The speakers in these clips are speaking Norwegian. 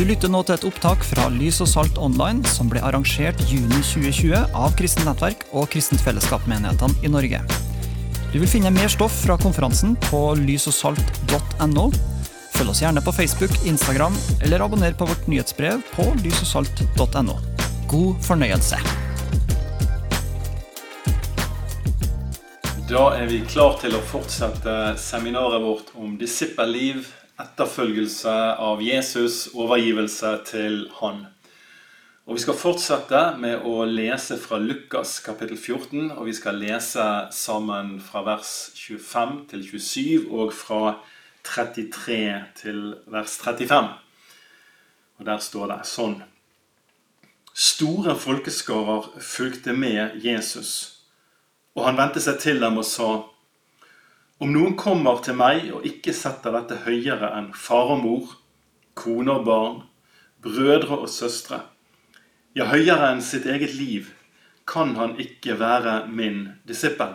Du lytter nå til et opptak fra Lys og Salt Online, som ble arrangert juni 2020 av Kristent Nettverk og Kristent Fellesskap-menighetene i Norge. Du vil finne mer stoff fra konferansen på lysogsalt.no. Følg oss gjerne på Facebook, Instagram, eller abonner på vårt nyhetsbrev på lysogsalt.no. God fornøyelse. Da er vi klar til å fortsette seminaret vårt om disippelliv, etterfølgelse av Jesus, overgivelse til Han. Og Vi skal fortsette med å lese fra Lukas kapittel 14, og vi skal lese sammen fra vers 25 til 27 og fra 33 til vers 35. Og Der står det sånn Store folkeskarer fulgte med Jesus, og han vendte seg til dem og sa om noen kommer til meg og ikke setter dette høyere enn far og mor, kone og barn, brødre og søstre, ja, høyere enn sitt eget liv, kan han ikke være min disippel.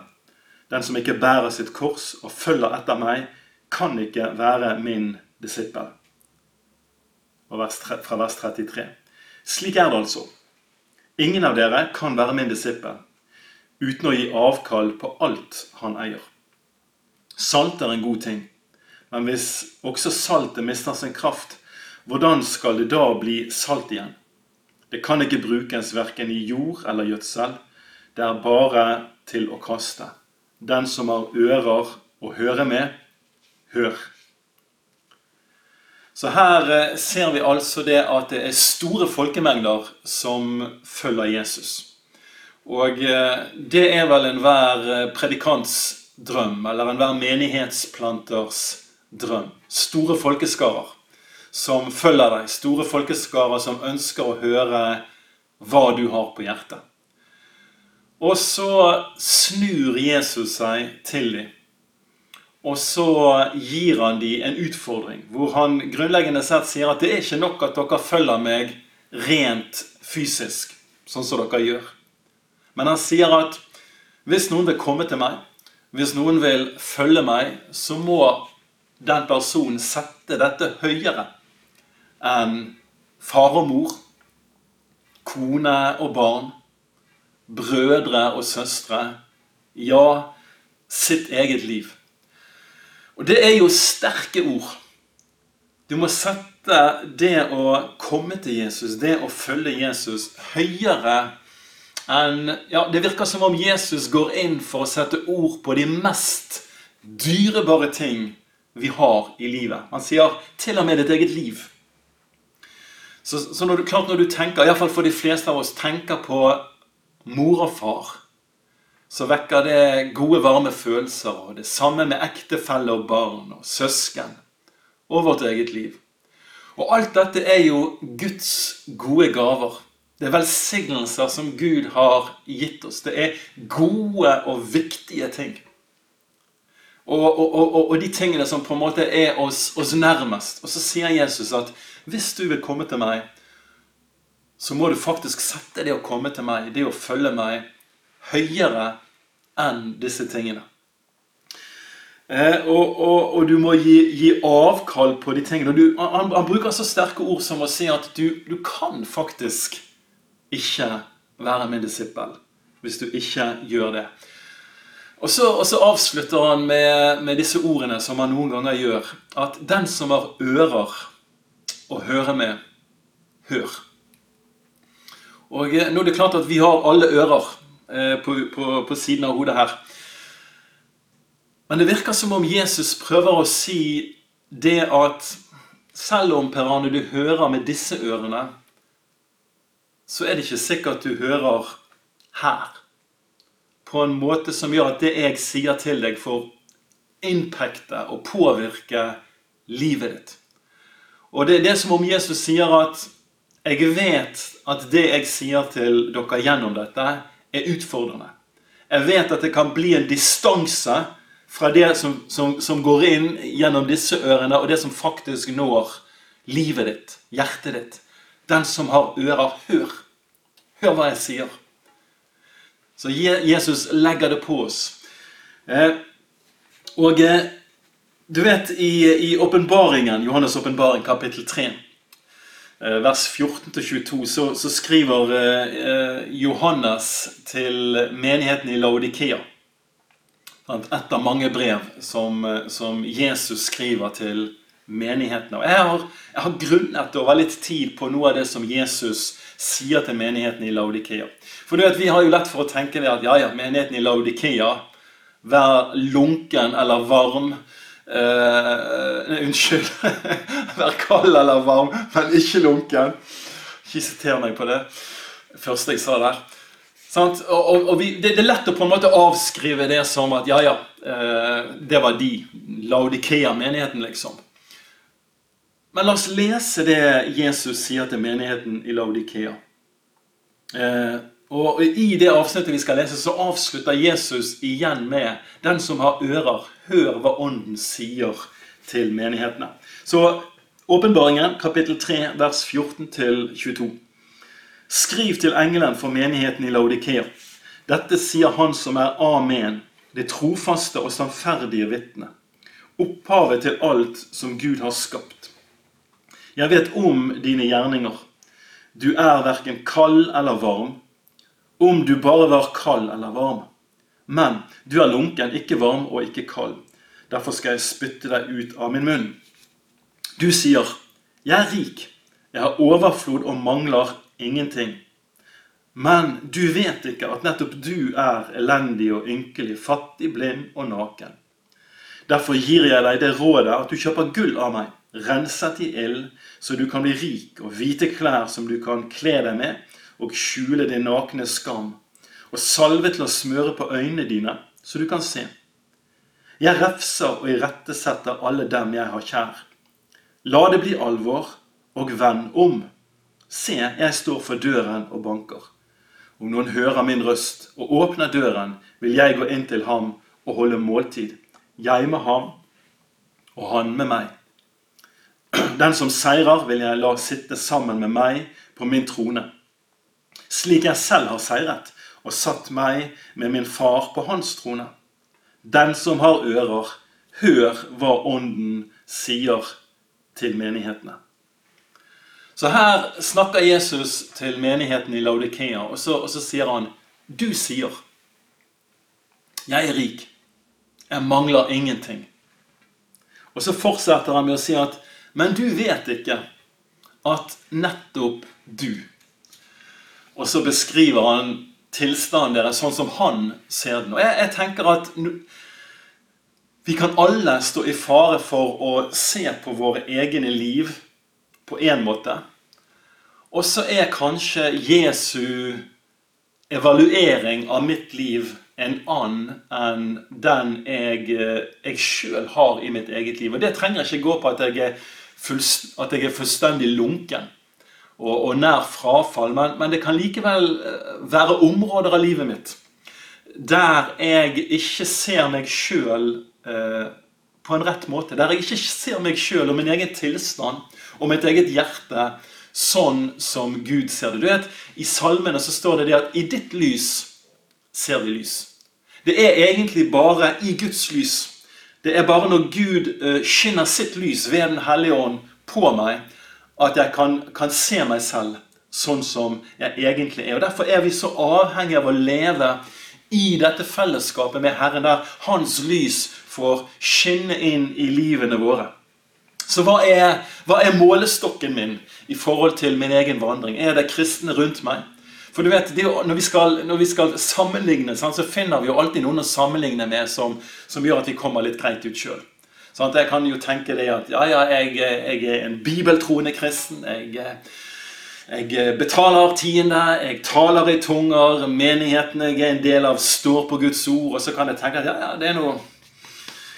Den som ikke bærer sitt kors og følger etter meg, kan ikke være min disippel. Fra vers 33. Slik er det altså. Ingen av dere kan være min disippel uten å gi avkall på alt han eier. Salt er en god ting, men hvis også saltet mister sin kraft, hvordan skal det da bli salt igjen? Det kan ikke brukes verken i jord eller gjødsel, det er bare til å kaste. Den som har ører å høre med, hør. Så her eh, ser vi altså det at det er store folkemengder som følger Jesus. Og eh, det er vel enhver eh, predikants drøm, eller enhver menighetsplanters drøm. Store folkeskarer som følger deg. Store folkeskarer som ønsker å høre hva du har på hjertet. Og så snur Jesus seg til dem. Og så gir han dem en utfordring, hvor han grunnleggende sett sier at det er ikke nok at dere følger meg rent fysisk, sånn som dere gjør. Men han sier at hvis noen vil komme til meg, hvis noen vil følge meg, så må den personen sette dette høyere enn far og mor, kone og barn, brødre og søstre, ja, sitt eget liv. Og det er jo sterke ord. Du må sette det å komme til Jesus, det å følge Jesus, høyere enn ja, Det virker som om Jesus går inn for å sette ord på de mest dyrebare ting vi har i livet. Han sier til og med ditt eget liv. Så, så når du, klart når du tenker, iallfall for de fleste av oss, tenker på mor og far, så vekker det gode, varme følelser. Og det samme med ektefelle og barn og søsken og vårt eget liv. Og alt dette er jo Guds gode gaver. Det er velsignelser som Gud har gitt oss. Det er gode og viktige ting. Og, og, og, og de tingene som på en måte er oss, oss, nærmest. Og så sier Jesus at hvis du vil komme til meg, så må du faktisk sette det å komme til meg, det å følge meg, høyere enn disse tingene. Eh, og, og, og, du må gi, gi, avkall på de tingene. Du, han, han, bruker så sterke ord som å si at du, du kan faktisk ikke være min disippel hvis du ikke gjør det. Og så, og så avslutter han med, med, disse ordene som han noen ganger gjør. At den som har ører å høre med, hør. Og eh, nå er det klart at vi har alle ører eh, på, på, på siden av hodet her. Men det virker som om Jesus prøver å si det at selv om Per Arne, du hører med disse ørene, så er det ikke sikkert du hører her. På en måte som gjør at det jeg sier til deg, får innpekte og påvirke livet ditt. Og det er det som om Jesus sier at jeg vet at det jeg sier til dere gjennom dette, er utfordrende. Jeg vet at det kan bli en distanse fra det som, som, som, går inn gjennom disse ørene, og det som faktisk når livet ditt, hjertet ditt. Den som har ører, hør. Hør hva jeg sier. Så Jesus legger det på oss. Eh, og eh, du vet, i, åpenbaringen, Johannes' åpenbaring, kapittel 3, eh, vers 14-22, så, så, skriver Johannes til menigheten i Laudikea. Et av mange brev som, som Jesus skriver til menighetene. Og jeg har, jeg har grunnet over litt tid på noe av det som Jesus sier til menigheten i Laudikea. For du vet, Vi har jo lett for å tenke det at ja, ja, menigheten i Laudikea, vær lunken eller varm. Uh, unnskyld. Vær kald eller varm, men ikke lunken. Ikke siter meg på det første jeg sa der. Og, og, og vi, det, det, er lett å på en måte avskrive det som at ja, ja, uh, det var de. Laudikea-menigheten, liksom. Men la oss lese det Jesus sier til menigheten i Laudikea. Uh, og I det avsnittet vi skal lese, så avslutter Jesus igjen med 'Den som har ører, hør hva Ånden sier til menighetene'. Så Åpenbaringen, kapittel 3, vers 14-22. Skriv til engelen for menigheten i Laudikea. Dette sier Han som er Amen, det trofaste og sannferdige vitne. Opphavet til alt som Gud har skapt. Jeg vet om dine gjerninger. Du er verken kald eller varm om du bare var kald eller varm. Men du er lunken, ikke varm og ikke kald. Derfor skal jeg spytte deg ut av min munn. Du sier, 'Jeg er rik, jeg har overflod og mangler ingenting.' Men du vet ikke at nettopp du er elendig og ynkelig, fattig, blind og naken. Derfor gir jeg deg det rådet at du kjøper gull av meg, renset i ild, så du kan bli rik, og hvite klær som du kan kle deg med, og skjule din nakne skam, og salve til å smøre på øynene dine, så du kan se. Jeg refser og irettesetter alle dem jeg har kjær. La det bli alvor, og vend om. Se, jeg står for døren og banker. Om noen hører min røst og åpner døren, vil jeg gå inn til ham og holde måltid. Jeg med ham, og han med meg. Den som seirer, vil jeg la sitte sammen med meg på min trone slik jeg selv har seiret og satt meg med min far på hans trone. Den som har ører, hør hva Ånden sier til menighetene. Så her snakker Jesus til menigheten i Laudikea, og så, og så sier han Du sier Jeg er rik. Jeg mangler ingenting. Og så fortsetter han med å si at Men du vet ikke at nettopp du og så beskriver han tilstanden deres sånn som han ser den. Og jeg, jeg tenker at vi kan alle stå i fare for å se på våre egne liv på én måte. Og så er kanskje Jesu evaluering av mitt liv en annen enn den jeg, jeg sjøl har i mitt eget liv. Og det trenger ikke gå på at jeg er, at jeg er fullstendig lunken og, og nær frafall. Men, men, det kan likevel eh, være områder av livet mitt der jeg ikke ser meg sjøl eh, på en rett måte. Der jeg ikke ser meg sjøl og min egen tilstand og mitt eget hjerte sånn som Gud ser det. Du vet, I salmene så står det det at 'i ditt lys ser vi lys'. Det er egentlig bare i Guds lys. Det er bare når Gud uh, skinner sitt lys ved Den hellige ånd på meg, at jeg kan, kan, se meg selv sånn som jeg egentlig er. Og Derfor er vi så avhengige av å leve i dette fellesskapet med Herren, der Hans lys får skinne inn i livene våre. Så hva er, hva er målestokken min i forhold til min egen vandring? Er det kristne rundt meg? For du vet, når vi, skal, når vi skal, sammenligne, så finner vi jo alltid noen å sammenligne med som, som gjør at vi kommer litt greit ut sjøl. Jeg kan jo tenke det at ja, ja, jeg, jeg er en bibeltroende kristen. Jeg, jeg betaler tiende, jeg taler i tunger, menigheten jeg er en del av, står på Guds ord. Og så kan jeg tenke at ja, ja, det er, noe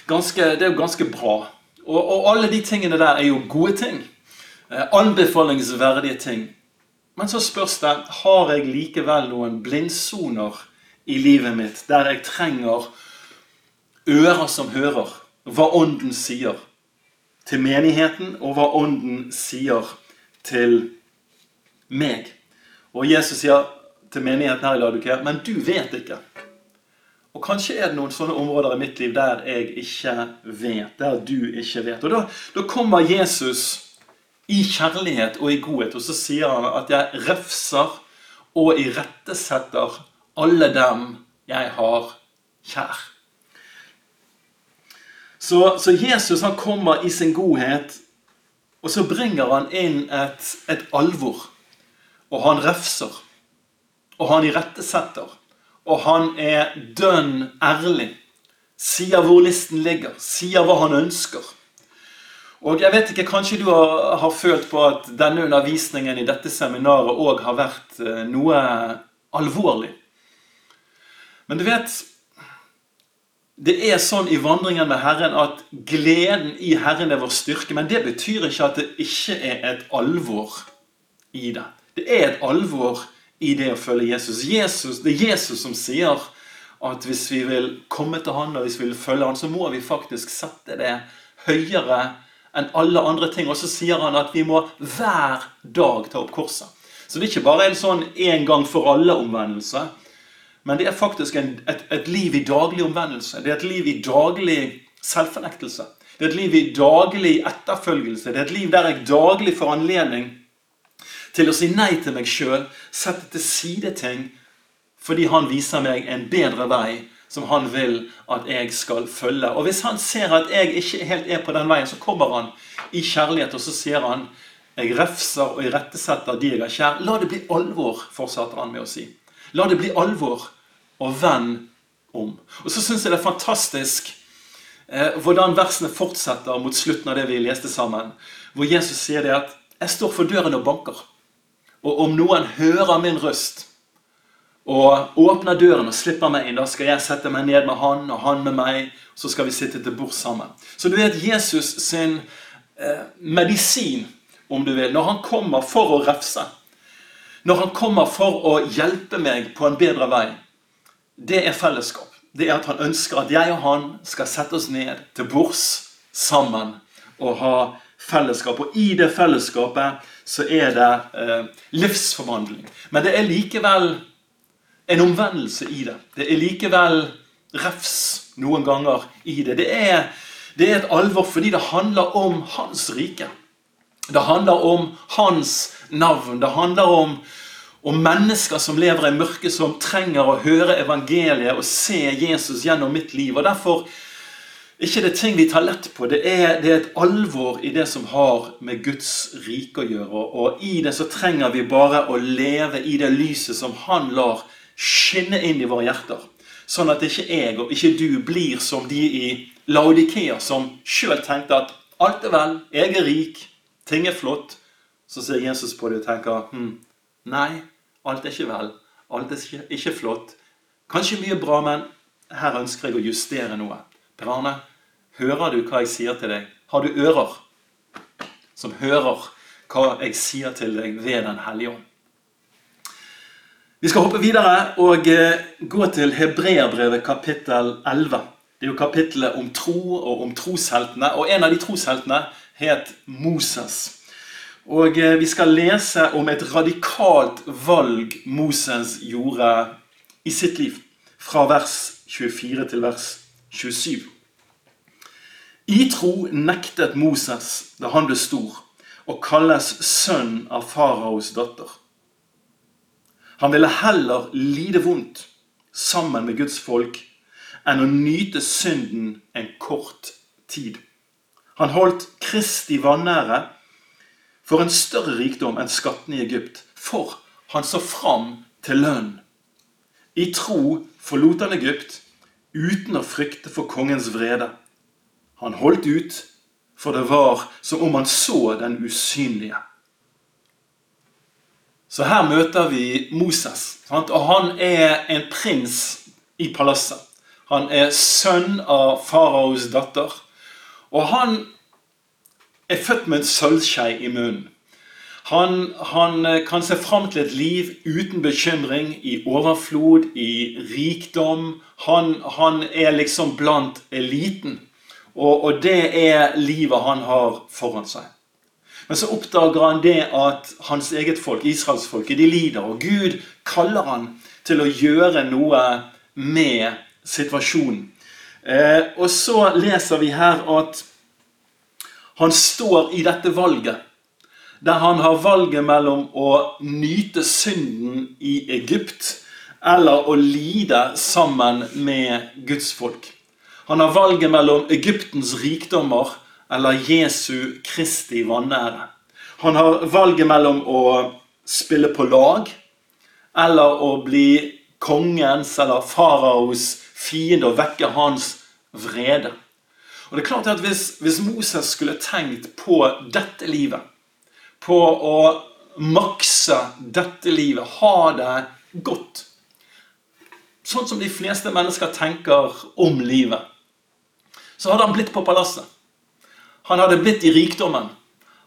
ganske, det er jo ganske bra. Og, og, alle de tingene der er jo gode ting. Eh, anbefalingsverdige ting. Men så spørs det har jeg likevel noen blindsoner i livet mitt der jeg trenger ører som hører hva Ånden sier til menigheten, og hva Ånden sier til meg. Og Jesus sier til menigheten her i Ladukea, men du vet ikke. Og kanskje er det noen sånne områder i mitt liv der jeg ikke vet, der du ikke vet. Og da, da kommer Jesus i kjærlighet og i godhet. Og så sier han at jeg refser og irettesetter alle dem jeg har kjær. Så, så, Jesus han kommer i sin godhet, og så bringer han inn et, et alvor. Og han refser. Og han irettesetter. Og han er dønn ærlig. Sier hvor listen ligger. Sier hva han ønsker. Og jeg vet ikke, Kanskje du har, har følt på at denne undervisningen i dette seminaret òg har vært eh, noe alvorlig. Men du vet Det er sånn i vandringen med Herren at gleden i Herren er vår styrke. Men det betyr ikke at det ikke er et alvor i det. Det er et alvor i det å følge Jesus. Jesus det er Jesus som sier at hvis vi vil komme til Han og hvis vi vil følge Han, så må vi faktisk sette det høyere enn alle andre ting. Og så sier han at vi må hver dag ta opp korset. Så det er ikke bare en sånn en gang for alle-omvendelse. Men det er faktisk en, et, et, liv i daglig omvendelse. Det er et liv i daglig selvfornektelse. Det er et liv i daglig etterfølgelse. Det er et liv der jeg daglig får anledning til å si nei til meg sjøl, sette til side ting, fordi han viser meg en bedre vei som han vil at jeg skal følge. Og Hvis han ser at jeg ikke helt er på den veien, så kommer han i kjærlighet og så sier han jeg refser og irettesetter de jeg er kjær. La det bli alvor, fortsetter han med å si. La det bli alvor, og vend om. Og så syns jeg det er fantastisk eh, hvordan versene fortsetter mot slutten av det vi leste sammen. Hvor Jesus sier det at 'jeg står for døren og banker'. Og om noen hører min røst og åpner døren og slipper meg inn. Da skal jeg sette meg ned med han og han med meg. Så skal vi sitte til bords sammen. Så du vet Jesus sin eh, medisin, om du vil, når han kommer for å refse, når han kommer for å hjelpe meg på en bedre vei, det er fellesskap. Det er at han ønsker at jeg og han skal sette oss ned til bords sammen og ha fellesskap. Og i det fellesskapet så er det eh, livsforvandling. Men det er likevel en omvendelse i det. Det er likevel refs noen ganger i det. Det er, det er et alvor fordi det handler om hans rike. Det handler om hans navn. Det handler om, om mennesker som lever i mørket, som trenger å høre evangeliet og se Jesus gjennom mitt liv. Og Derfor ikke det ting vi tar lett på. Det er, det er, et alvor i det som har med Guds rike å gjøre. Og i det så trenger vi bare å leve i det lyset som Han lar skinne inn i våre hjerter. Sånn at ikke jeg og ikke du blir som de i Laudikea, som sjøl tenkte at alt er vel, jeg er rik, ting er flott. Så ser Jesus på det og tenker hm, nei, alt er ikke vel. Alt er ikke, ikke flott. Kanskje mye bra, men her ønsker jeg å justere noe. Per Arne, hører du hva jeg sier til deg? Har du ører som hører hva jeg sier til deg ved Den hellige ånd? Vi skal hoppe videre og eh, gå til Hebreabrevet kapittel 11. Det er jo kapittelet om tro og om trosheltene. Og en av de trosheltene het Moses. Og eh, vi skal lese om et radikalt valg Moses gjorde i sitt liv. Fra vers 24 til vers 27. I tro nektet Moses da han ble stor, å kalles sønn av faraos datter. Han ville heller lide vondt sammen med Guds folk enn å nyte synden en kort tid. Han holdt Kristi vanære for en større rikdom enn skattene i Egypt, for han så fram til lønn. I tro forlot han Egypt uten å frykte for kongens vrede. Han holdt ut, for det var som om han så den usynlige. Så her møter vi Moses. Sant? Og han er en prins i palasset. Han er sønn av faraos datter. Og han er født med en sølvskei i munnen. Han, han, kan se fram til et liv uten bekymring, i overflod, i rikdom. Han, han er liksom blant eliten. Og, og det er livet han har foran seg. Men så oppdager han det at hans eget folk, israelsfolket, de lider. Og Gud kaller han til å gjøre noe med situasjonen. Eh, og så leser vi her at han står i dette valget. der han har valget mellom å nyte synden i Egypt eller å lide sammen med Guds folk. Han har valget mellom Egyptens rikdommer eller Jesu Kristi vanære. Han har valget mellom å spille på lag eller å bli kongens eller faraos fiende og vekke hans vrede. Og det er klart at Hvis, hvis Moses skulle tenkt på dette livet, på å makse dette livet, ha det godt Sånn som de fleste mennesker tenker om livet så hadde han blitt på palasset. Han hadde blitt i rikdommen.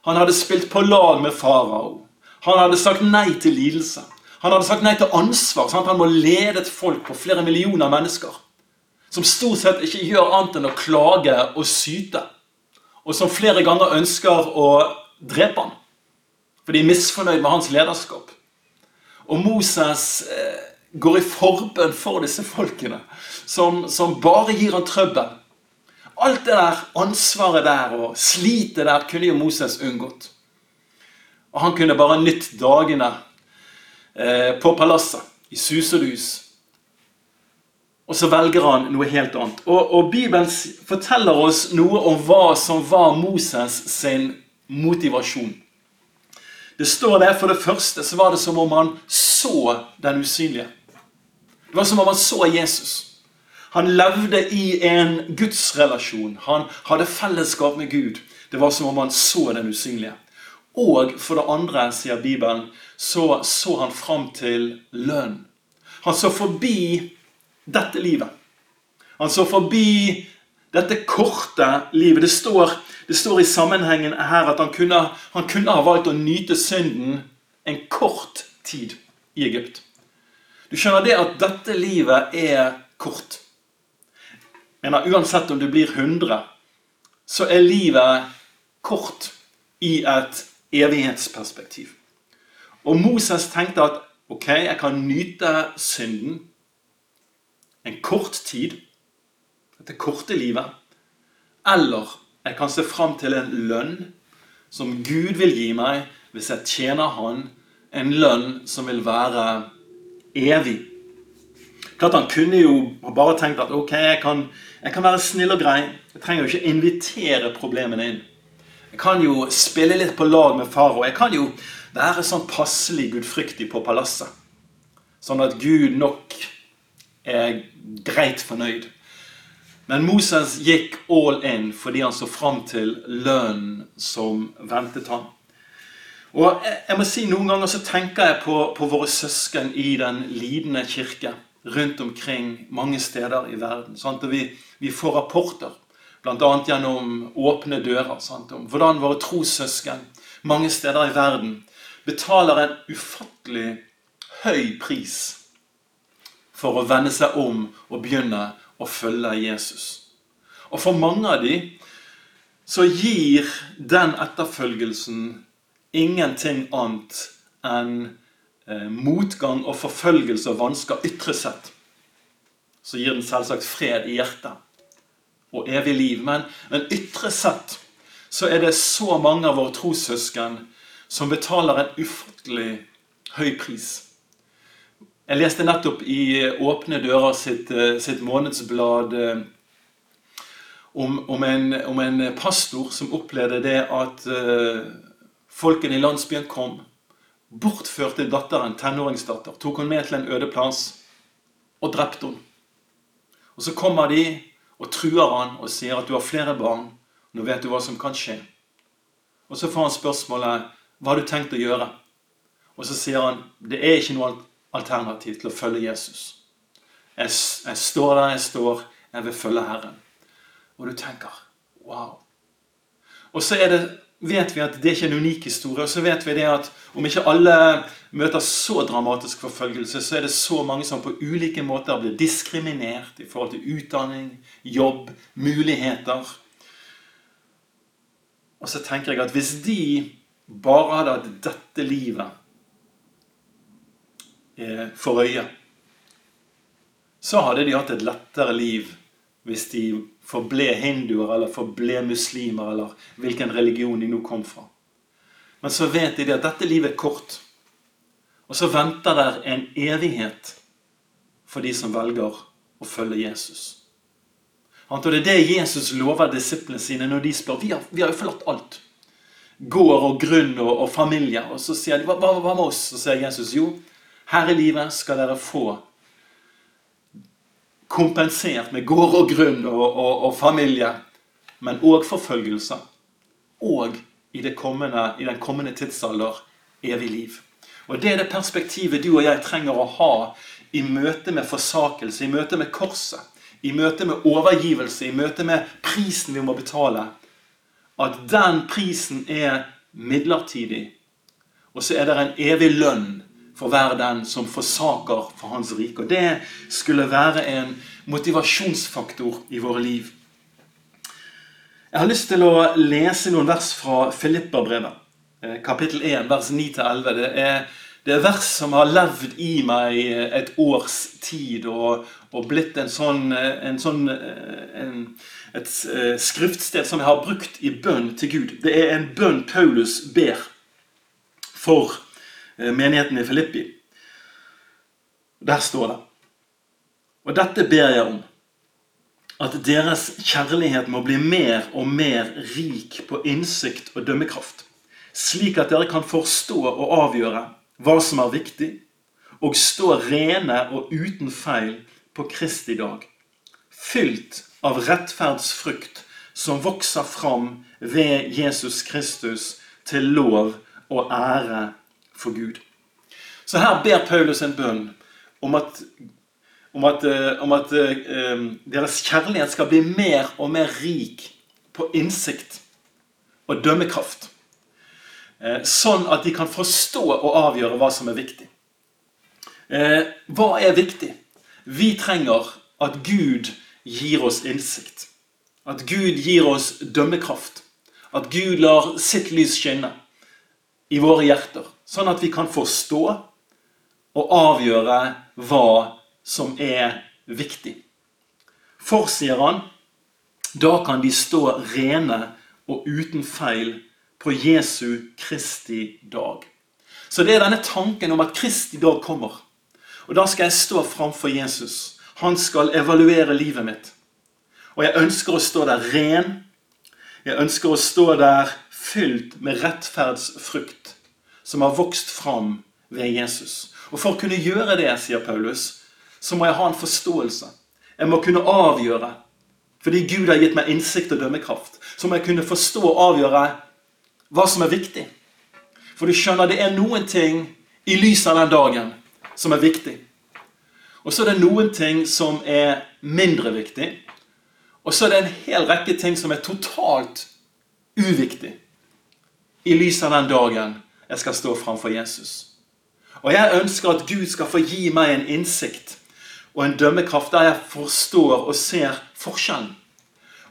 Han hadde spilt på lag med farao. Han hadde sagt nei til lidelse. Han hadde sagt nei til ansvar. Sant? Han må lede et folk på flere millioner mennesker. Som stort sett ikke gjør annet enn å klage og syte. Og som flere ganger ønsker å drepe ham. For de er misfornøyd med hans lederskap. Og Moses eh, går i forbønn for disse folkene, som, som bare gir han trøbbel. Alt det der ansvaret der og slitet der kunne jo Moses unngått. Og han kunne bare nytt dagene eh, på palasset, i sus og dus. Og så velger han noe helt annet. Og, og Bibelen forteller oss noe om hva som var Moses sin motivasjon. Det står der, For det første så var det som om han så den usynlige. Det var som om han så Jesus. Han levde i en gudsrelasjon. Han hadde fellesskap med Gud. Det var som om han så den usynlige. Og for det andre, sier Bibelen, så så han fram til lønn. Han så forbi dette livet. Han så forbi dette korte livet. Det står, det står i sammenhengen her at han kunne, han kunne ha valgt å nyte synden en kort tid i Egypt. Du skjønner det at dette livet er kort mener uansett om du blir 100, så er livet kort i et evighetsperspektiv. Og Moses tenkte at ok, jeg kan nyte synden en kort tid, dette korte livet, eller jeg kan se fram til en lønn som Gud vil gi meg hvis jeg tjener Han, en lønn som vil være evig. Klart Han kunne jo bare tenkt at ok, jeg kan, jeg kan være snill og grei. Jeg trenger jo ikke invitere problemene inn. Jeg kan jo spille litt på lag med farao. Jeg kan jo være sånn passelig gudfryktig på palasset. Sånn at Gud nok er greit fornøyd. Men Moses gikk all in fordi han så fram til lønnen som ventet han. Og jeg må si Noen ganger så tenker jeg på, på våre søsken i den lidende kirke rundt omkring mange steder i verden. Sant? Og vi, vi får rapporter, bl.a. gjennom Åpne dører, sant? om hvordan våre trossøsken mange steder i verden betaler en ufattelig høy pris for å vende seg om og begynne å følge Jesus. Og for mange av de så gir den etterfølgelsen ingenting annet enn motgang og forfølgelse og vansker ytre sett, så gir den selvsagt fred i hjertet og evig liv. Men, men ytre sett så er det så mange av våre trossøsken som betaler en ufattelig høy pris. Jeg leste nettopp i Åpne dører sitt, eh, sitt månedsblad eh, om, om, en, om, en, pastor som opplevde det at folkene i landsbyen kom bortførte datteren, tenåringsdatter, tok hun med til en øde plass og drepte hun. Og Så kommer de og truer han og sier at du har flere barn. Nå vet du hva som kan skje. Og Så får han spørsmålet hva har du tenkt å gjøre? Og så sier han det er ikke noe alternativ til å følge Jesus. Jeg, jeg står der jeg står, jeg vil følge Herren. Og du tenker wow. Og så er det vet vi at det ikke er en unik historie. Og så vet vi det at om ikke alle møter så dramatisk forfølgelse, så er det så mange som på ulike måter blir diskriminert i forhold til utdanning, jobb, muligheter. Og så tenker jeg at hvis de bare hadde hatt dette livet eh, for øye, så hadde de hatt et lettere liv hvis de forble hinduer eller forble muslimer, eller hvilken religion de nå kom fra. Men så vet de at dette livet er kort. Og så venter der en evighet for de som velger å følge Jesus. Og Det er det Jesus lover disiplene sine når de spør. Vi har, vi har jo forlatt alt. Gård og grunn og, og familie. Og så sier de, hva, hva, hva med oss? Så sier Jesus jo, her i livet skal dere få kompensert med gård og grunn og, og, og familie, men òg forfølgelser. Og i, kommende, i den kommende tidsalder evig liv. Og Det er det perspektivet du og jeg trenger å ha i møte med forsakelse, i møte med korset, i møte med overgivelse, i møte med prisen vi må betale. At den prisen er midlertidig, og så er det en evig lønn for hver den som forsaker for Hans rike. Og Det skulle være en motivasjonsfaktor i våre liv. Jeg har lyst til å lese noen vers fra Filipperbrevet, eh, kapittel 1, vers 9-11. Det er det er vers som har levd i meg et års tid og, og blitt en sånn, en sånn en, et eh, skriftsted som jeg har brukt i bønn til Gud. Det er en bønn Paulus ber for eh, menigheten i Filippi. Der står det Og dette ber jeg om. At deres kjærlighet må bli mer og mer rik på innsikt og dømmekraft. Slik at dere kan forstå og avgjøre hva som er viktig, og stå rene og uten feil på Kristi dag, fylt av rettferdsfrukt som vokser fram ved Jesus Kristus til lov og ære for Gud. Så her ber Paulus en bønn om at, om at, eh, om at um, deres kjærlighet skal bli mer og mer rik på innsikt og dømmekraft. Sånn at de kan forstå og avgjøre hva som er viktig. Hva er viktig? Vi trenger at Gud gir oss innsikt. At Gud gir oss dømmekraft. At Gud lar sitt lys skinne i våre hjerter. Sånn at vi kan forstå og avgjøre hva som er viktig. For, sier han, da kan de stå rene og uten feil på Jesu Kristi dag. Så det er denne tanken om at Kristi dag kommer. Og da skal jeg stå framfor Jesus. Han skal evaluere livet mitt. Og jeg ønsker å stå der ren. Jeg ønsker å stå der fylt med rettferdsfrukt som har vokst fram ved Jesus. Og For å kunne gjøre det, sier Paulus, så må jeg ha en forståelse. Jeg må kunne avgjøre. Fordi Gud har gitt meg innsikt og dømmekraft. Så må jeg kunne forstå og avgjøre hva som er viktig. For du skjønner, det er noen ting i lys av den dagen som er viktig. Og så er det noen ting som er mindre viktig. Og så er det en hel rekke ting som er totalt uviktig i lys av den dagen jeg skal stå framfor Jesus. Og jeg ønsker at Gud skal få gi meg en innsikt og en dømmekraft der jeg forstår og ser forskjellen.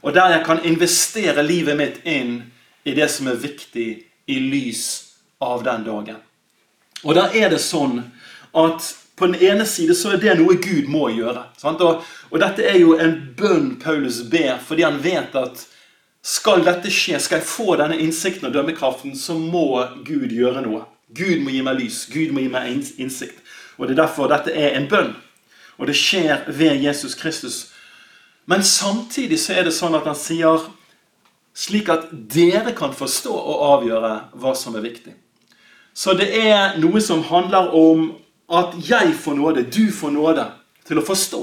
Og der jeg kan investere livet mitt inn i det som er viktig i lys av den dagen. Og da er det sånn at på den ene side så er det noe Gud må gjøre. Og, og, dette er jo en bønn Paulus ber, fordi han vet at skal dette skje, skal jeg få denne innsikten og dømmekraften, så må Gud gjøre noe. Gud må gi meg lys. Gud må gi meg innsikt. Og Det er derfor dette er en bønn. Og det skjer ved Jesus Kristus. Men samtidig så er det sånn at han sier slik at dere kan forstå og avgjøre hva som er viktig. Så det er noe som handler om at jeg får nåde, du får nåde til å forstå.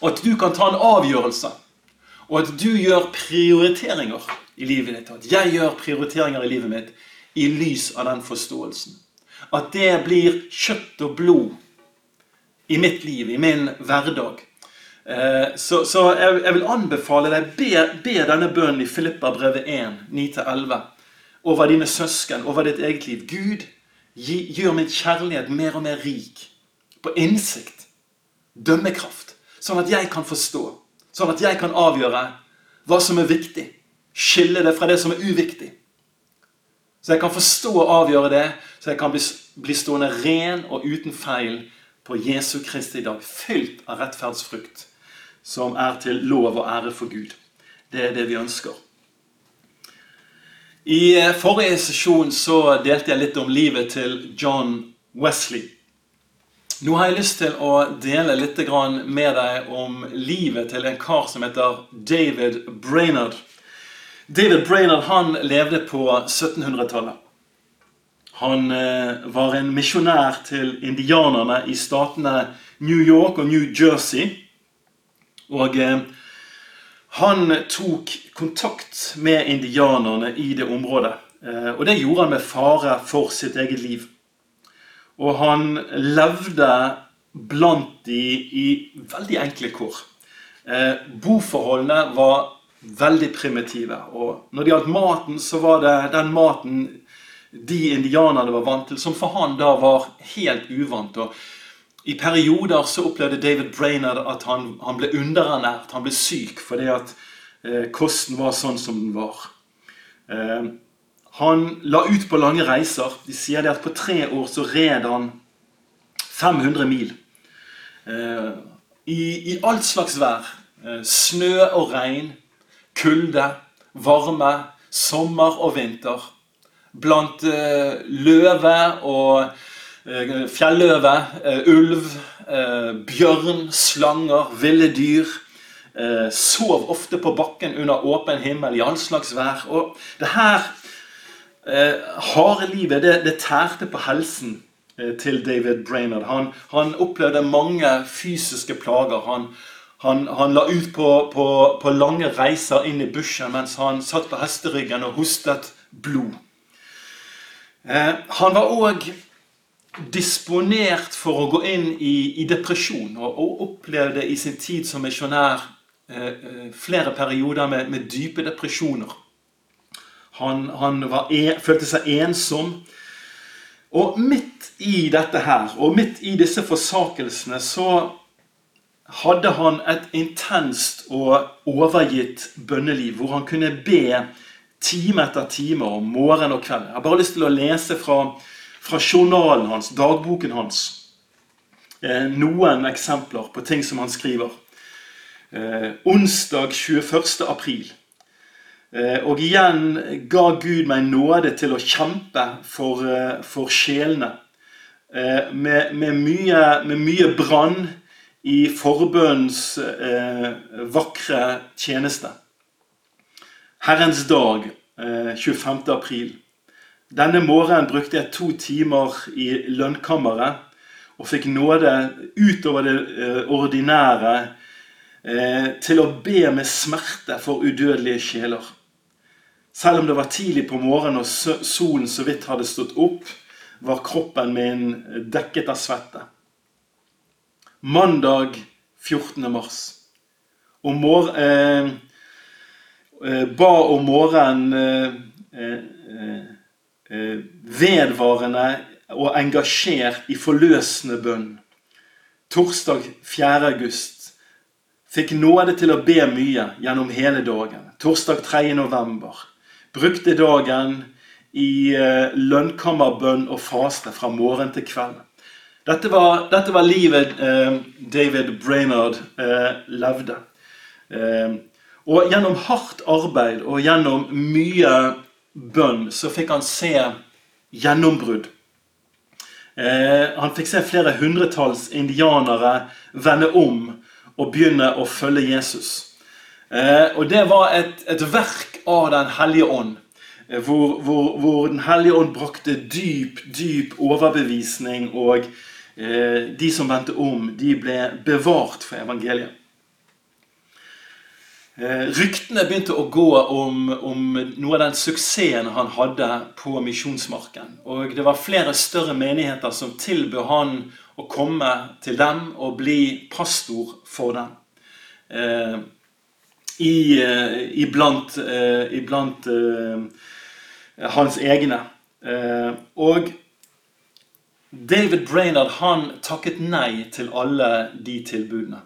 Og at du kan ta en avgjørelse. Og at du gjør prioriteringer i livet ditt. At jeg gjør prioriteringer i livet mitt i lys av den forståelsen. At det blir kjøtt og blod i mitt liv, i min hverdag. Eh, så, så jeg, jeg, vil anbefale deg be, be denne bønnen i Filippa brevet 1, 9-11 over dine søsken, over ditt eget liv. Gud, gi, gjør min kjærlighet mer og mer rik på innsikt, dømmekraft, sånn at jeg kan forstå, sånn at jeg kan avgjøre hva som er viktig, skille det fra det som er uviktig. Så jeg kan forstå og avgjøre det, så jeg kan bli, bli stående ren og uten feil på Jesu Kristi dag, fylt av rettferdsfrukt som er til lov og ære for Gud. Det er det vi ønsker. I eh, forrige sesjon så delte jeg litt om livet til John Wesley. Nå har jeg lyst til å dele litt med deg om livet til en kar som heter David Brainerd. David Brainerd han levde på 1700-tallet. Han eh, var en misjonær til indianerne i statene New York og New Jersey. Og eh, han tok kontakt med indianerne i det området. Eh, og det gjorde han med fare for sitt eget liv. Og han levde blant de i veldig enkle kår. Eh, boforholdene var veldig primitive. Og når det gjaldt maten, så var det den maten de indianerne var vant til, som for han da var helt uvant. Og i perioder så opplevde David Brainerd at han, han ble underernært, han ble syk fordi at eh, kosten var sånn som den var. Eh, han la ut på lange reiser. De sier det at på tre år så red han 500 mil. Eh, i, i, alt slags vær. Eh, snø og regn, kulde, varme, sommer og vinter. Blant eh, løve og fjelløve, ulv, bjørn, slanger, ville dyr. Sov ofte på bakken under åpen himmel i all slags vær. Og det her harde livet, det, det, tærte på helsen til David Brainerd. Han, han opplevde mange fysiske plager. Han, han, han la ut på, på, på, lange reiser inn i bushen mens han satt på hesteryggen og hostet blod. Eh, han var òg disponert for å gå inn i, i depresjon, og, og, opplevde i sin tid som misjonær eh, eh, flere perioder med, med, dype depresjoner. Han, han en, følte seg ensom. Og midt i dette her, og midt i disse forsakelsene, så hadde han et intenst og overgitt bønneliv, hvor han kunne be time etter time om morgen og kveld. Jeg har bare lyst til å lese fra fra journalen hans, dagboken hans, eh, noen eksempler på ting som han skriver. Eh, onsdag 21. april. Eh, og igjen ga Gud meg nåde til å kjempe for, for sjelene. Med, med, mye, mye brann i forbønnens vakre tjeneste. Herrens dag, 25. april. Denne morgenen brukte jeg to timer i lønnkammeret og fikk nåde utover det eh, ordinære eh, til å be med smerte for udødelige sjeler. Selv om det var tidlig på morgenen og solen så vidt hadde stått opp, var kroppen min dekket av svette. Mandag 14. mars. Om mor eh, eh, ba om morgenen eh, eh, Eh, vedvarende og engasjert i forløsende bønn. Torsdag 4. august fikk nåde til å be mye gjennom hele dagen. Torsdag 3. november brukte dagen i eh, lønnkammerbønn og faste fra morgen til kveld. Dette var, dette var livet eh, David Brainard eh, levde. Eh, og gjennom hardt arbeid og gjennom mye bønn, så fikk han se gjennombrudd. Eh, han fikk se flere hundretalls indianere vende om og begynne å følge Jesus. Eh, og det var et, et, verk av Den hellige ånd. Eh, hvor, hvor, hvor, Den hellige ånd brakte dyp, dyp overbevisning, og eh, de som vendte om, de ble bevart for evangeliet. Eh, ryktene begynte å gå om, om, noe av den suksessen han hadde på misjonsmarken. Og det var flere større menigheter som tilbød han å komme til dem og bli pastor for dem. Eh, i, eh, iblant, eh, iblant eh, hans egne. Og David Brainerd han takket nei til alle de tilbudene.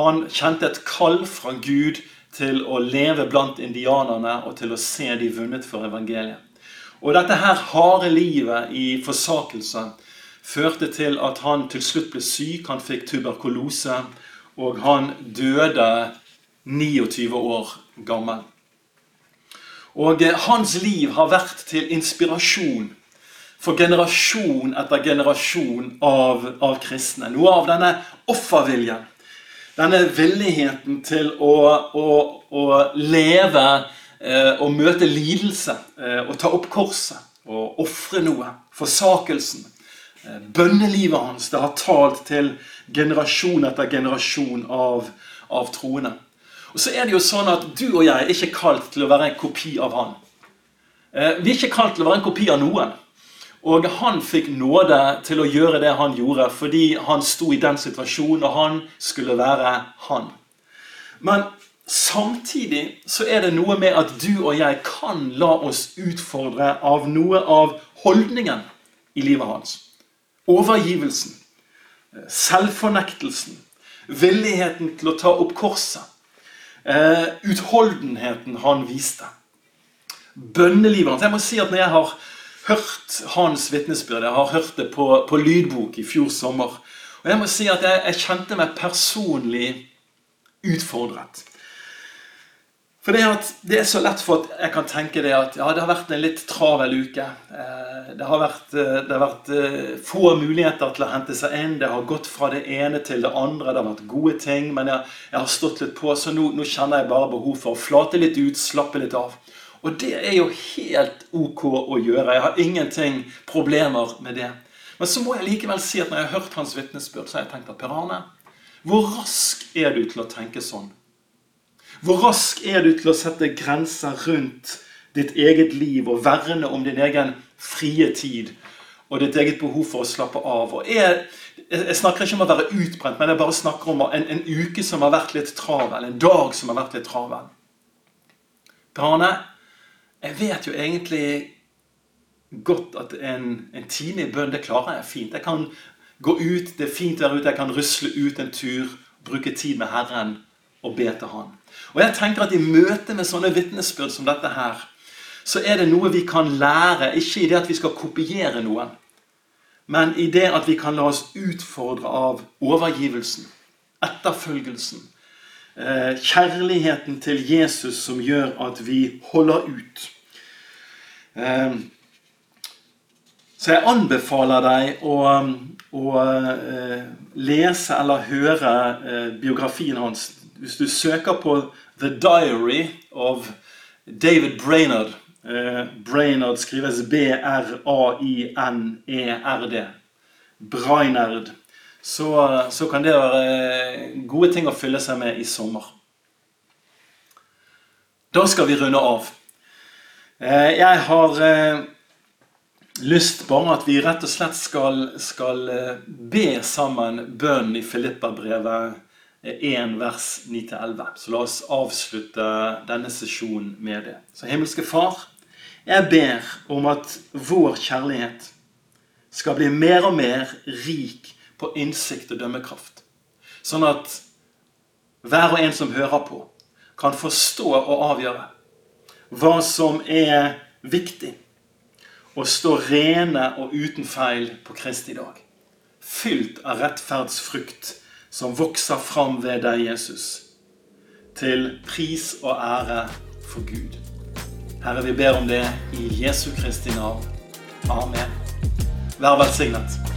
Han kjente et kall fra Gud til å leve blant indianerne og til å se de vunnet for evangeliet. Og dette her harde livet i forsakelse førte til at han til slutt ble syk. Han fikk tuberkulose, og han døde 29 år gammel. Og eh, hans liv har vært til inspirasjon for generasjon etter generasjon av, av kristne. Noe av denne offerviljen, denne villigheten til å, å, å leve eh, og møte lidelse eh, og ta opp korset og ofre noe, forsakelsen. Eh, bønnelivet hans det har talt til generasjon etter generasjon av, av troende. Og så er det jo sånn at Du og jeg er ikke kalt til å være en kopi av han. Eh, vi er ikke kalt til å være en kopi av noen. Og han fikk nåde til å gjøre det han gjorde, fordi han sto i den situasjonen, og han skulle være han. Men samtidig så er det noe med at du og jeg kan la oss utfordre av noe av holdningen i livet hans. Overgivelsen, eh, selvfornektelsen, villigheten til å ta opp korset. Uh, utholdenheten han viste. Bønnelivet hans. Jeg må si at når jeg har hørt hans vitnesbyrd, jeg har hørt det på, på, lydbok i fjor sommer, og jeg må si at jeg, jeg kjente meg personlig utfordret. For det, at det er så lett for at jeg kan tenke det at ja, det har vært en litt travel uke. Eh, det har vært, eh, det har vært eh, få muligheter til å hente seg inn. Det har gått fra det ene til det andre. Det har vært gode ting, men jeg, jeg har stått litt på, så nå, nå, kjenner jeg bare behov for å flate litt ut, slappe litt av. Og det er jo helt ok å gjøre. Jeg har ingenting problemer med det. Men så må jeg likevel si at når jeg har hørt hans vitnesbyrd, så har jeg tenkt at Per Arne, hvor rask er du til å tenke sånn? Hvor rask er du til å sette grenser rundt ditt eget liv og verne om din egen frie tid og ditt eget behov for å slappe av? Jeg, jeg snakker ikke om å være utbrent, men jeg bare snakker om en, en uke som har vært litt travel. En dag som har vært litt travel. Brane, jeg vet jo egentlig godt at en, en time i bønn, det klarer jeg fint. Jeg kan gå ut, det er fint å være ute, jeg kan rusle ut en tur, bruke tid med Herren og be til Han. Og jeg tenker at I møte med sånne vitnesbyrd som dette her, så er det noe vi kan lære. Ikke i det at vi skal kopiere noen, men i det at vi kan la oss utfordre av overgivelsen, etterfølgelsen, eh, kjærligheten til Jesus som gjør at vi holder ut. Eh, så jeg anbefaler deg å, å eh, lese eller høre biografien hans hvis du søker på 'The Diary of David Brainerd' eh, Brainerd skrives B-r-a-i-n-e-r-d. Brainerd. Så, så, kan det være gode ting å fylle seg med i sommer. Da skal vi runde av. Eh, jeg har eh, lyst bare at vi rett og slett skal, skal eh, be sammen bønnen i Filippa-brevet 1 vers 9-11. Så la oss avslutte denne sesjonen med det. Så himmelske Far, jeg ber om at vår kjærlighet skal bli mer og mer rik på innsikt og dømmekraft. Sånn at hver og en som hører på, kan forstå og avgjøre hva som er viktig. Å stå rene og uten feil på Kristi dag. Fylt av rettferdsfrukt som vokser fram ved deg, Jesus, til pris og ære for Gud. Herre, vi ber om det i Jesu Kristi navn. Amen. Vær velsignet.